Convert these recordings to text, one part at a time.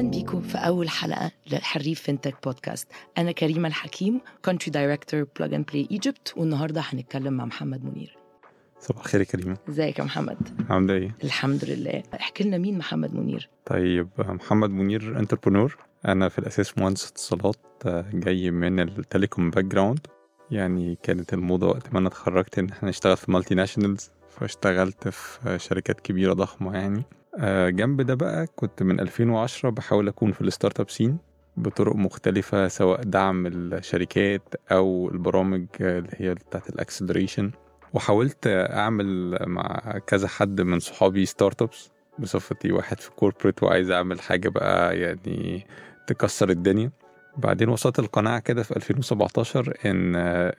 أهلا بيكم في أول حلقة للحريف Fintech Podcast. أنا كريمة الحكيم country director Plug and Play Egypt والنهاردة هنتكلم مع محمد منير. صباح الخير يا كريمة. إزيك يا محمد؟ عاملة إيه؟ الحمد لله. احكي لنا مين محمد منير؟ طيب محمد منير entrepreneur أنا في الأساس مهندس اتصالات جاي من ال telecom background يعني كانت الموضة وقت ما أنا اتخرجت إن إحنا نشتغل في multinationals فاشتغلت في شركات كبيرة ضخمة يعني. جنب ده بقى كنت من 2010 بحاول أكون في ال startup scene بطرق مختلفة سواء دعم الشركات أو البرامج اللي هي بتاعت ال acceleration. وحاولت أعمل مع كذا حد من صحابي startups بصفتي واحد في corporate وعايز أعمل حاجة بقى يعني تكسر الدنيا. بعدين وصلت القناعة كده في 2017 إن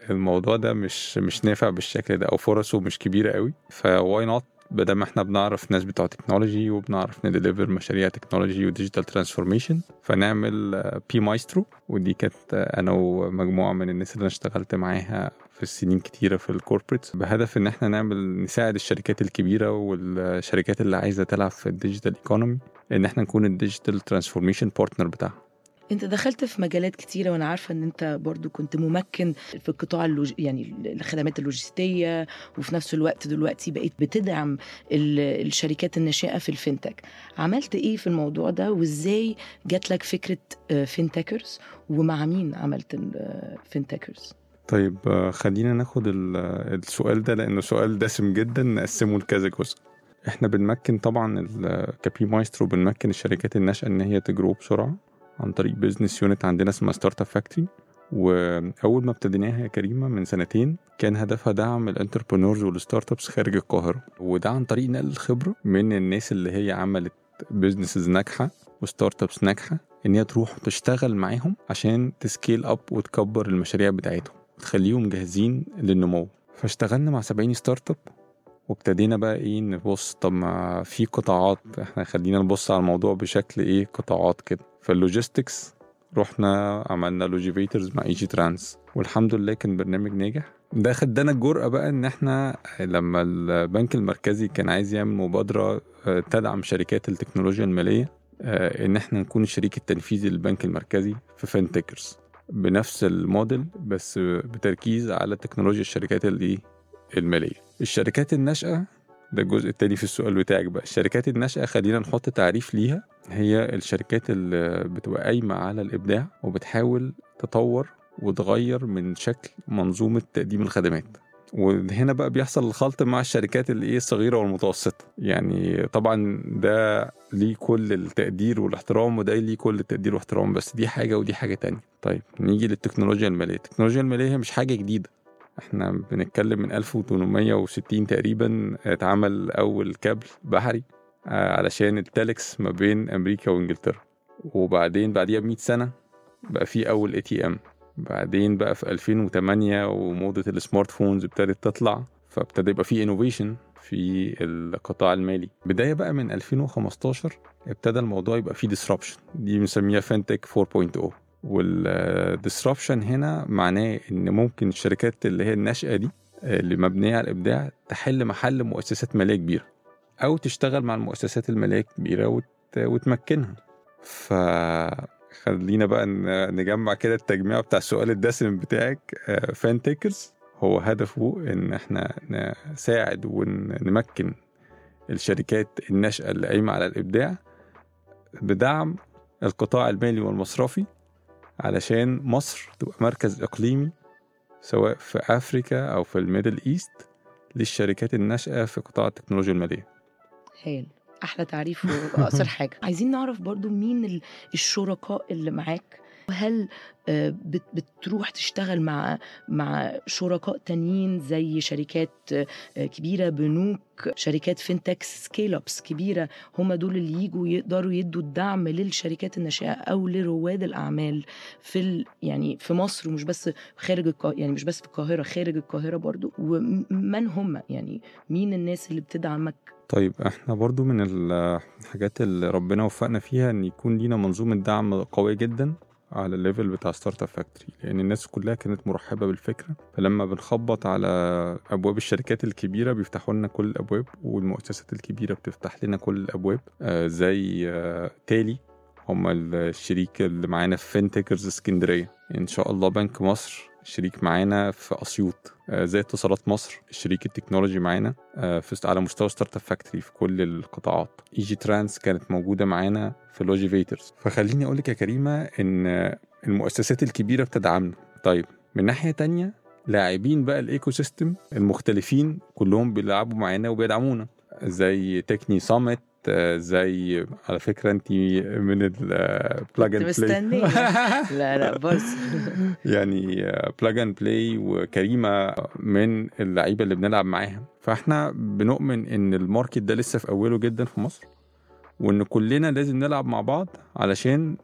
الموضوع ده مش مش نافع بالشكل ده أو فرصه مش كبيرة قوي ف why not بدل ما إحنا بنعرف ناس بتوع technology وبنعرف ن deliver مشاريع technology و digital transformation فنعمل PMaestro ودي كانت أنا ومجموعة من الناس اللي أنا اشتغلت معاها في السنين كتيرة في ال corporates بهدف إن إحنا نعمل نساعد الشركات الكبيرة والشركات اللي عايزة تلعب في ال digital economy إن إحنا نكون ال digital transformation partner بتاعها. انت دخلت في مجالات كتيرة وأنا عارفة ان انت برضو كنت ممكن في القطاع اللوج... يعني الخدمات اللوجستية وفي نفس الوقت دلوقتي بقيت بتدعم الشركات الناشئة في ال fintech. عملت إيه في الموضوع ده؟ وازاي جات لك فكرة Fintechers ومع مين عملت ال Fintechers طيب خلينا ناخد السؤال ده لأنه سؤال دسم جدا نقسمه لكذا جزء. إحنا بنمكن طبعا ك PMaestro بنمكن الشركات الناشئة إن هي ت grow بسرعة. عن طريق business unit عندنا اسمها Startup Factory وأول ما ابتديناها يا كريمة من سنتين كان هدفها دعم ال entrepreneurs وال startups خارج القاهرة. وده عن طريق نقل الخبرة من الناس اللي هي عملت businesses ناجحة و startups ناجحة إن هي تروح تشتغل معاهم عشان ت scale up وتكبر المشاريع بتاعتهم وتخليهم جاهزين للنمو. فاشتغلنا مع 70 startup وابتدينا بقى إيه نبص طب ما في قطاعات إحنا خلينا نبص على الموضوع بشكل إيه قطاعات كده. فال logistics رحنا عملنا Logivators مع Egytrans. والحمد لله كان برنامج ناجح. ده خدنا الجرأة بقى إن إحنا لما البنك المركزي كان عايز يعمل مبادرة تدعم شركات التكنولوجيا المالية إن إحنا نكون الشريك التنفيذي للبنك المركزي في Fintechers بنفس الموديل بس بتركيز على تكنولوجيا الشركات اللي المالية. الشركات الناشئة ده الجزء التاني في السؤال بتاعك بقى. الشركات الناشئة خلينا نحط تعريف ليها. هي الشركات اللي بتبقى قايمة على الإبداع وبتحاول تطور وتغير من شكل منظومة تقديم الخدمات. وهنا بقى بيحصل الخلط مع الشركات اللي إيه الصغيرة والمتوسطة. يعني طبعا ده ليه كل التقدير والاحترام وده ليه كل التقدير والاحترام بس دي حاجة ودي حاجة تانية. طيب نيجي للتكنولوجيا المالية. التكنولوجيا المالية مش حاجة جديدة. إحنا بنتكلم من 1860 تقريبا اتعمل أول كابل بحري علشان التلكس ما بين أمريكا وإنجلترا. وبعدين بعديها ب 100 سنة بقى في أول ATM بعدين بقى في 2008 وموضة ال smartphones ابتدت تطلع فابتدى يبقى في innovation في القطاع المالي. بداية بقى من 2015 ابتدى الموضوع يبقى فيه disruption دي بنسميها fintech 4.0 وال disruption هنا معناه إن ممكن الشركات اللي هي الناشئة دي اللي مبنية على الإبداع تحل محل مؤسسات مالية كبيرة أو تشتغل مع المؤسسات المالية الكبيرة وت... وتمكنها. فخلينا بقى نجمع كده التجميع بتاع السؤال الدسم بتاعك فانتكرز هو هدفه إن إحنا نساعد ونمكن الشركات الناشئة اللي قايمة على الإبداع بدعم القطاع المالي والمصرفي علشان مصر تبقى مركز إقليمي سواء في أفريكا أو في ال Middle East للشركات الناشئة في قطاع التكنولوجيا المالية. هايل أحلى تعريف وأقصر حاجة. عايزين نعرف برضو مين الشركاء اللي معاك؟ وهل بتروح تشتغل مع مع شركاء تانيين زي شركات كبيرة بنوك شركات fintech scale-ups كبيرة هم دول اللي يجوا يقدروا يدوا الدعم للشركات الناشئة أو لرواد الأعمال في ال يعني في مصر ومش بس خارج يعني مش بس في القاهرة خارج القاهرة برضو ومن هم؟ يعني مين الناس اللي بتدعمك؟ طيب إحنا برضو من الحاجات اللي ربنا وفقنا فيها إن يكون لينا منظومة دعم قوية جدا. على ال level بتاع Startup Factory لأن الناس كلها كانت مرحبة بالفكرة. فلما بنخبط على أبواب الشركات الكبيرة بيفتحوا لنا كل الأبواب والمؤسسات الكبيرة بتفتح لنا كل الأبواب. آه زي آه تالي هم الشريك اللي معانا في Fintechers اسكندرية. إن شاء الله بنك مصر شريك معانا في أسيوط. آه، زي اتصالات مصر الشريك التكنولوجي معانا آه، في على مستوى Startup Factory في كل القطاعات. Egytrans كانت موجودة معانا في Logivators فخليني أقول لك يا كريمة إن المؤسسات الكبيرة بتدعمنا. طيب من ناحية تانية لاعبين بقى ال ecosystem المختلفين كلهم بيلعبوا معانا وبيدعمونا زي Techne Summit زي على فكرة انت من ال Plug and مستنية؟ لا لا بص. يعني Plug and Play وكريمة من اللعيبة اللي بنلعب معاها. فاحنا بنؤمن ان ال market ده لسه في اوله جدا في مصر وان كلنا لازم نلعب مع بعض علشان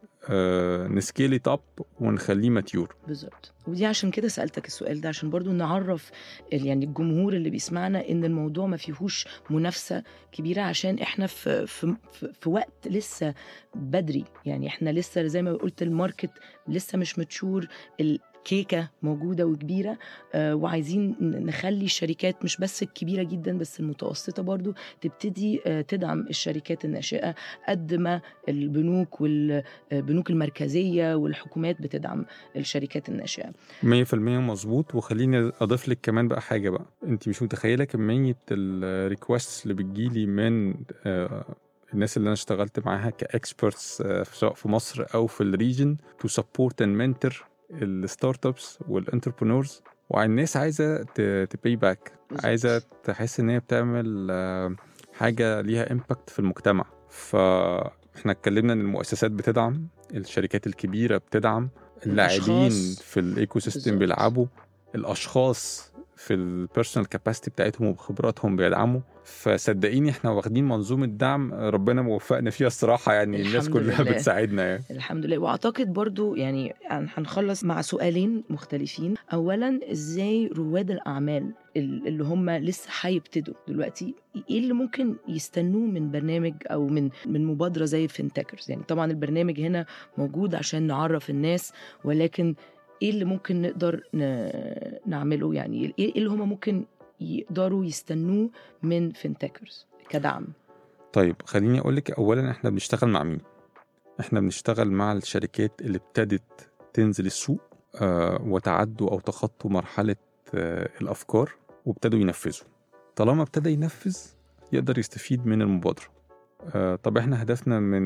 ن scale up ونخليه mature. بالظبط. ودي عشان كده سألتك السؤال ده عشان برضو نعرف يعني الجمهور اللي بيسمعنا إن الموضوع ما فيهوش منافسة كبيرة عشان إحنا في في في, وقت لسه بدري. يعني إحنا لسه زي ما قلت الماركت لسه مش متشور الكيكه موجودة وكبيرة آه وعايزين نخلي الشركات مش بس الكبيرة جدا بس المتوسطة برضو تبتدي آه تدعم الشركات الناشئة قد ما البنوك والبنوك المركزية والحكومات بتدعم الشركات الناشئة. 100% مظبوط. وخليني أضيف لك كمان بقى حاجة بقى. أنت مش متخيلة كمية ال request اللي بتجيلي من آه، الناس اللي أنا اشتغلت معاها ك experts سواء في مصر أو في ال region to support and mentor ال startups وال entrepreneurs والناس عايزة ت pay back. عايزة تحس إن هي بتعمل آه، حاجة ليها impact في المجتمع فاحنا اتكلمنا إن المؤسسات بتدعم الشركات الكبيرة بتدعم اللاعبين. في ال ecosystem. بيلعبوا الأشخاص في ال personal capacity بتاعتهم وبخبراتهم بيدعموا. فصدقيني إحنا واخدين منظومة دعم ربنا موفقنا فيها الصراحة يعني الناس كلها لله. بتساعدنا يعني. الحمد لله. وأعتقد برضو يعني هن- هنخلص مع سؤالين مختلفين. اولا إزاي رواد الأعمال ال- اللي هم لسه هيبتدوا دلوقتي إيه اللي ممكن يستنوه من برنامج أو من من مبادرة زي Fintechers يعني طبعا البرنامج هنا موجود عشان نعرف الناس ولكن إيه اللي ممكن نقدر نعمله؟ يعني إيه اللي هم ممكن يقدروا يستنوه من فينتكرز كدعم؟ طيب خليني أقول لك اولا إحنا بنشتغل مع مين؟ إحنا بنشتغل مع الشركات اللي ابتدت تنزل السوق آه وتعدوا أو تخطوا مرحلة آه الأفكار وابتدوا ينفذوا. طالما ابتدى ينفذ يقدر يستفيد من المبادرة. آه طب إحنا هدفنا من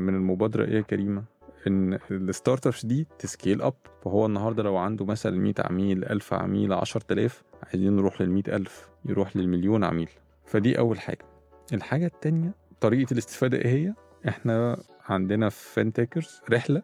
من المبادرة إيه يا كريمة؟ إن ال startups دي ت scale up فهو النهارده لو عنده مثلا 100 عميل 1000 عميل 10000 عايزين نروح لل 100000 يروح للمليون عميل. فدي أول حاجة. الحاجة التانية طريقة الاستفادة إيه هي؟ إحنا عندنا في Fintechers رحلة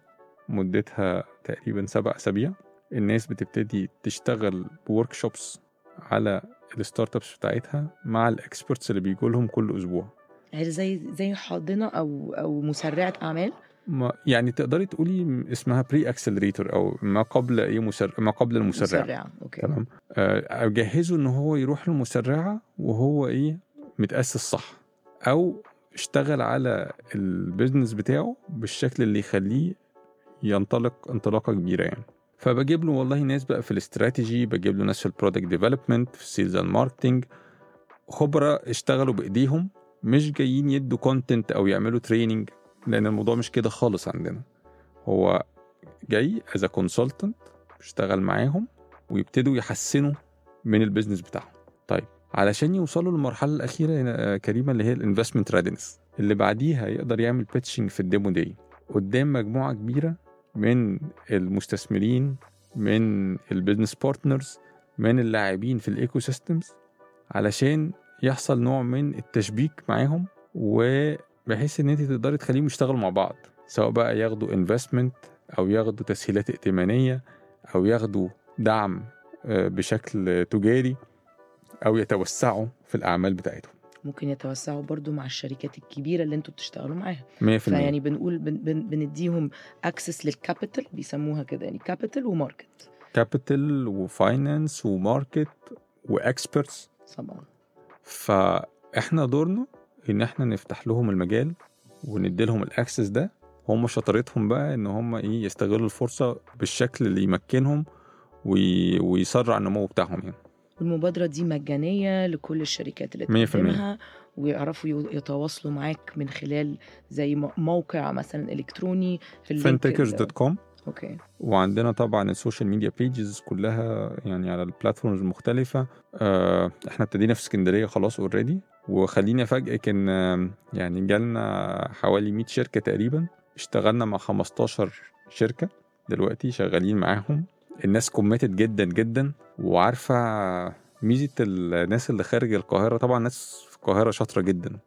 مدتها تقريبا سبع أسابيع. الناس بتبتدي تشتغل ب workshops على ال startups بتاعتها مع ال experts اللي بيجوا لهم كل أسبوع. يعني زي زي حاضنة أو أو مسرعة أعمال؟ ما يعني تقدري تقولي اسمها pre-accelerator أو ما قبل إيه مسر... ما قبل المسرع مسرعه okay. تمام. آه، أجهزه إن هو يروح المسرعة وهو إيه متأسس صح أو اشتغل على ال business بتاعه بالشكل اللي يخليه ينطلق انطلاقة كبيرة يعني. فبجيب له والله ناس بقى في الاستراتيجي بجيب له ناس في ال product development في ال sales and marketing خبراء اشتغلوا بإيديهم مش جايين يدوا content أو يعملوا training لأن الموضوع مش كده خالص عندنا. هو جاي as consultant بيشتغل معاهم ويبتدوا يحسنوا من ال business بتاعهم. طيب علشان يوصلوا للمرحلة الأخيرة يا كريمة اللي هي ال investment readiness اللي بعديها يقدر يعمل pitching في ال demo day قدام مجموعة كبيرة من المستثمرين من ال business partners من اللاعبين في ال ecosystems علشان يحصل نوع من التشبيك معاهم وبحيث إن انت تقدري تخليهم يشتغلوا مع بعض سواء بقى ياخدوا investment أو ياخدوا تسهيلات ائتمانية أو ياخدوا دعم آه، بشكل تجاري أو يتوسعوا في الأعمال بتاعتهم. ممكن يتوسعوا برضو مع الشركات الكبيرة اللي أنتوا بتشتغلوا معاها. 100% فيعني بنقول بن بن بنديهم access لل capital بيسموها كده يعني capital و market capital و finance و market و experts طبعا. فإحنا دورنا إن إحنا نفتح لهم المجال وندي لهم ال access ده هم شطارتهم بقى إن هم إيه يستغلوا الفرصة بالشكل اللي يمكنهم وي... ويسرع النمو بتاعهم يعني والمبادره دي مجانية لكل الشركات اللي 100%. بتقدمها ويعرفوا يتواصلوا معاك من خلال زي موقع مثلا إلكتروني في ال- dot com okay. وعندنا طبعا ال social media pages كلها يعني على ال platforms المختلفة آه، إحنا ابتدينا في اسكندرية خلاص already وخليني أفاجئك إن آه، يعني جالنا حوالي 100 شركة تقريبا. اشتغلنا مع 15 شركة دلوقتي شغالين معاهم. الناس committed جدا جدا. وعارفة ميزة الناس اللي خارج القاهرة. طبعا ناس في القاهرة شاطرة جدا.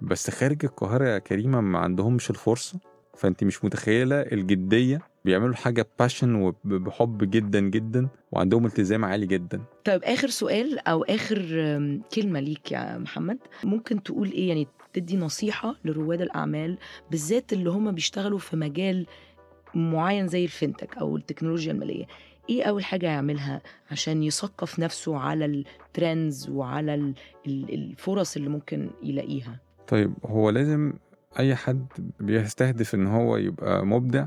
بس خارج القاهرة يا كريمة ما عندهمش الفرصة. فأنت مش متخيلة الجدية بيعملوا حاجة ب passion وبحب جدا جدا وعندهم التزام عالي جدا. طيب آخر سؤال أو آخر آم، كلمة ليك يا محمد. ممكن تقول إيه؟ يعني تدي نصيحة لرواد الأعمال بالذات اللي هم بيشتغلوا في مجال معين زي الفinتك أو التكنولوجيا المالية. إيه أول حاجة يعملها عشان يثقف نفسه على الترندز وعلى ال- ال- الفرص اللي ممكن يلاقيها؟ طيب هو لازم أي حد بيستهدف إن هو يبقى مبدع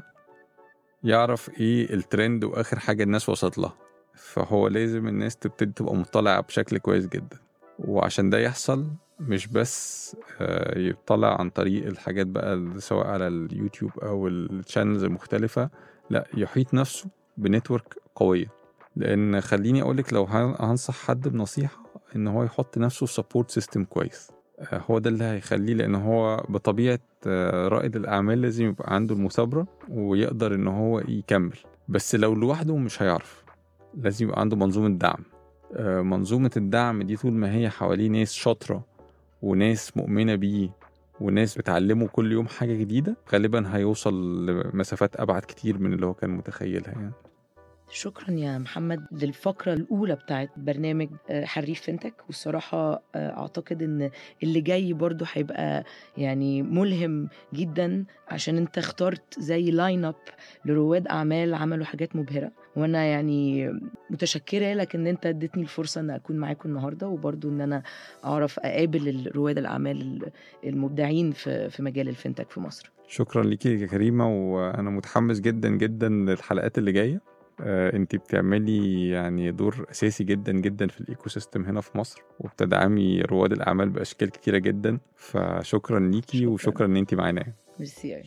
يعرف إيه الترند وآخر حاجة الناس وصلت لها. فهو لازم الناس تبتدي تبقى مطلعة بشكل كويس جدا. وعشان ده يحصل مش بس آه، يطلع عن طريق الحاجات بقى سواء على اليوتيوب أو ال channels المختلفة لا يحيط نفسه ب network قوية. لأن خليني أقولك لو هن- هنصح حد بنصيحة إن هو يحط نفسه في support system كويس. هو ده اللي هيخليه لأن هو بطبيعة آه، رائد الأعمال لازم يبقى عنده المثابرة ويقدر إن هو يكمل. بس لو لوحده مش هيعرف. لازم يبقى عنده منظومة دعم. آه، منظومة الدعم دي طول ما هي حواليه ناس شاطرة وناس مؤمنة بيه وناس بتعلمه كل يوم حاجة جديدة غالبا هيوصل لمسافات أبعد كتير من اللي هو كان متخيلها يعني. شكرا يا محمد. للفقرة الأولى بتاعت برنامج آه، حريف فينتك والصراحة آه، أعتقد إن اللي جاي برضو هيبقى يعني ملهم جدا عشان أنت اخترت زي لاين أب لرواد أعمال عملوا حاجات مبهرة. وأنا يعني متشكرة لك إن أنت اديتني الفرصة إن أكون معاكم النهاردة وبرضو إن أنا أعرف أقابل رواد الأعمال المبدعين في مجال ال fintech في مصر. شكرا ليكي يا كريمة وأنا متحمس جدا جدا للحلقات اللي جاية. آه، انت بتعملي يعني دور أساسي جدا جدا في ال ecosystem هنا في مصر وبتدعمي رواد الأعمال بأشكال كتيرة جدا فشكرا ليكي شكراً. وشكرا إن انت معانا ميرسي.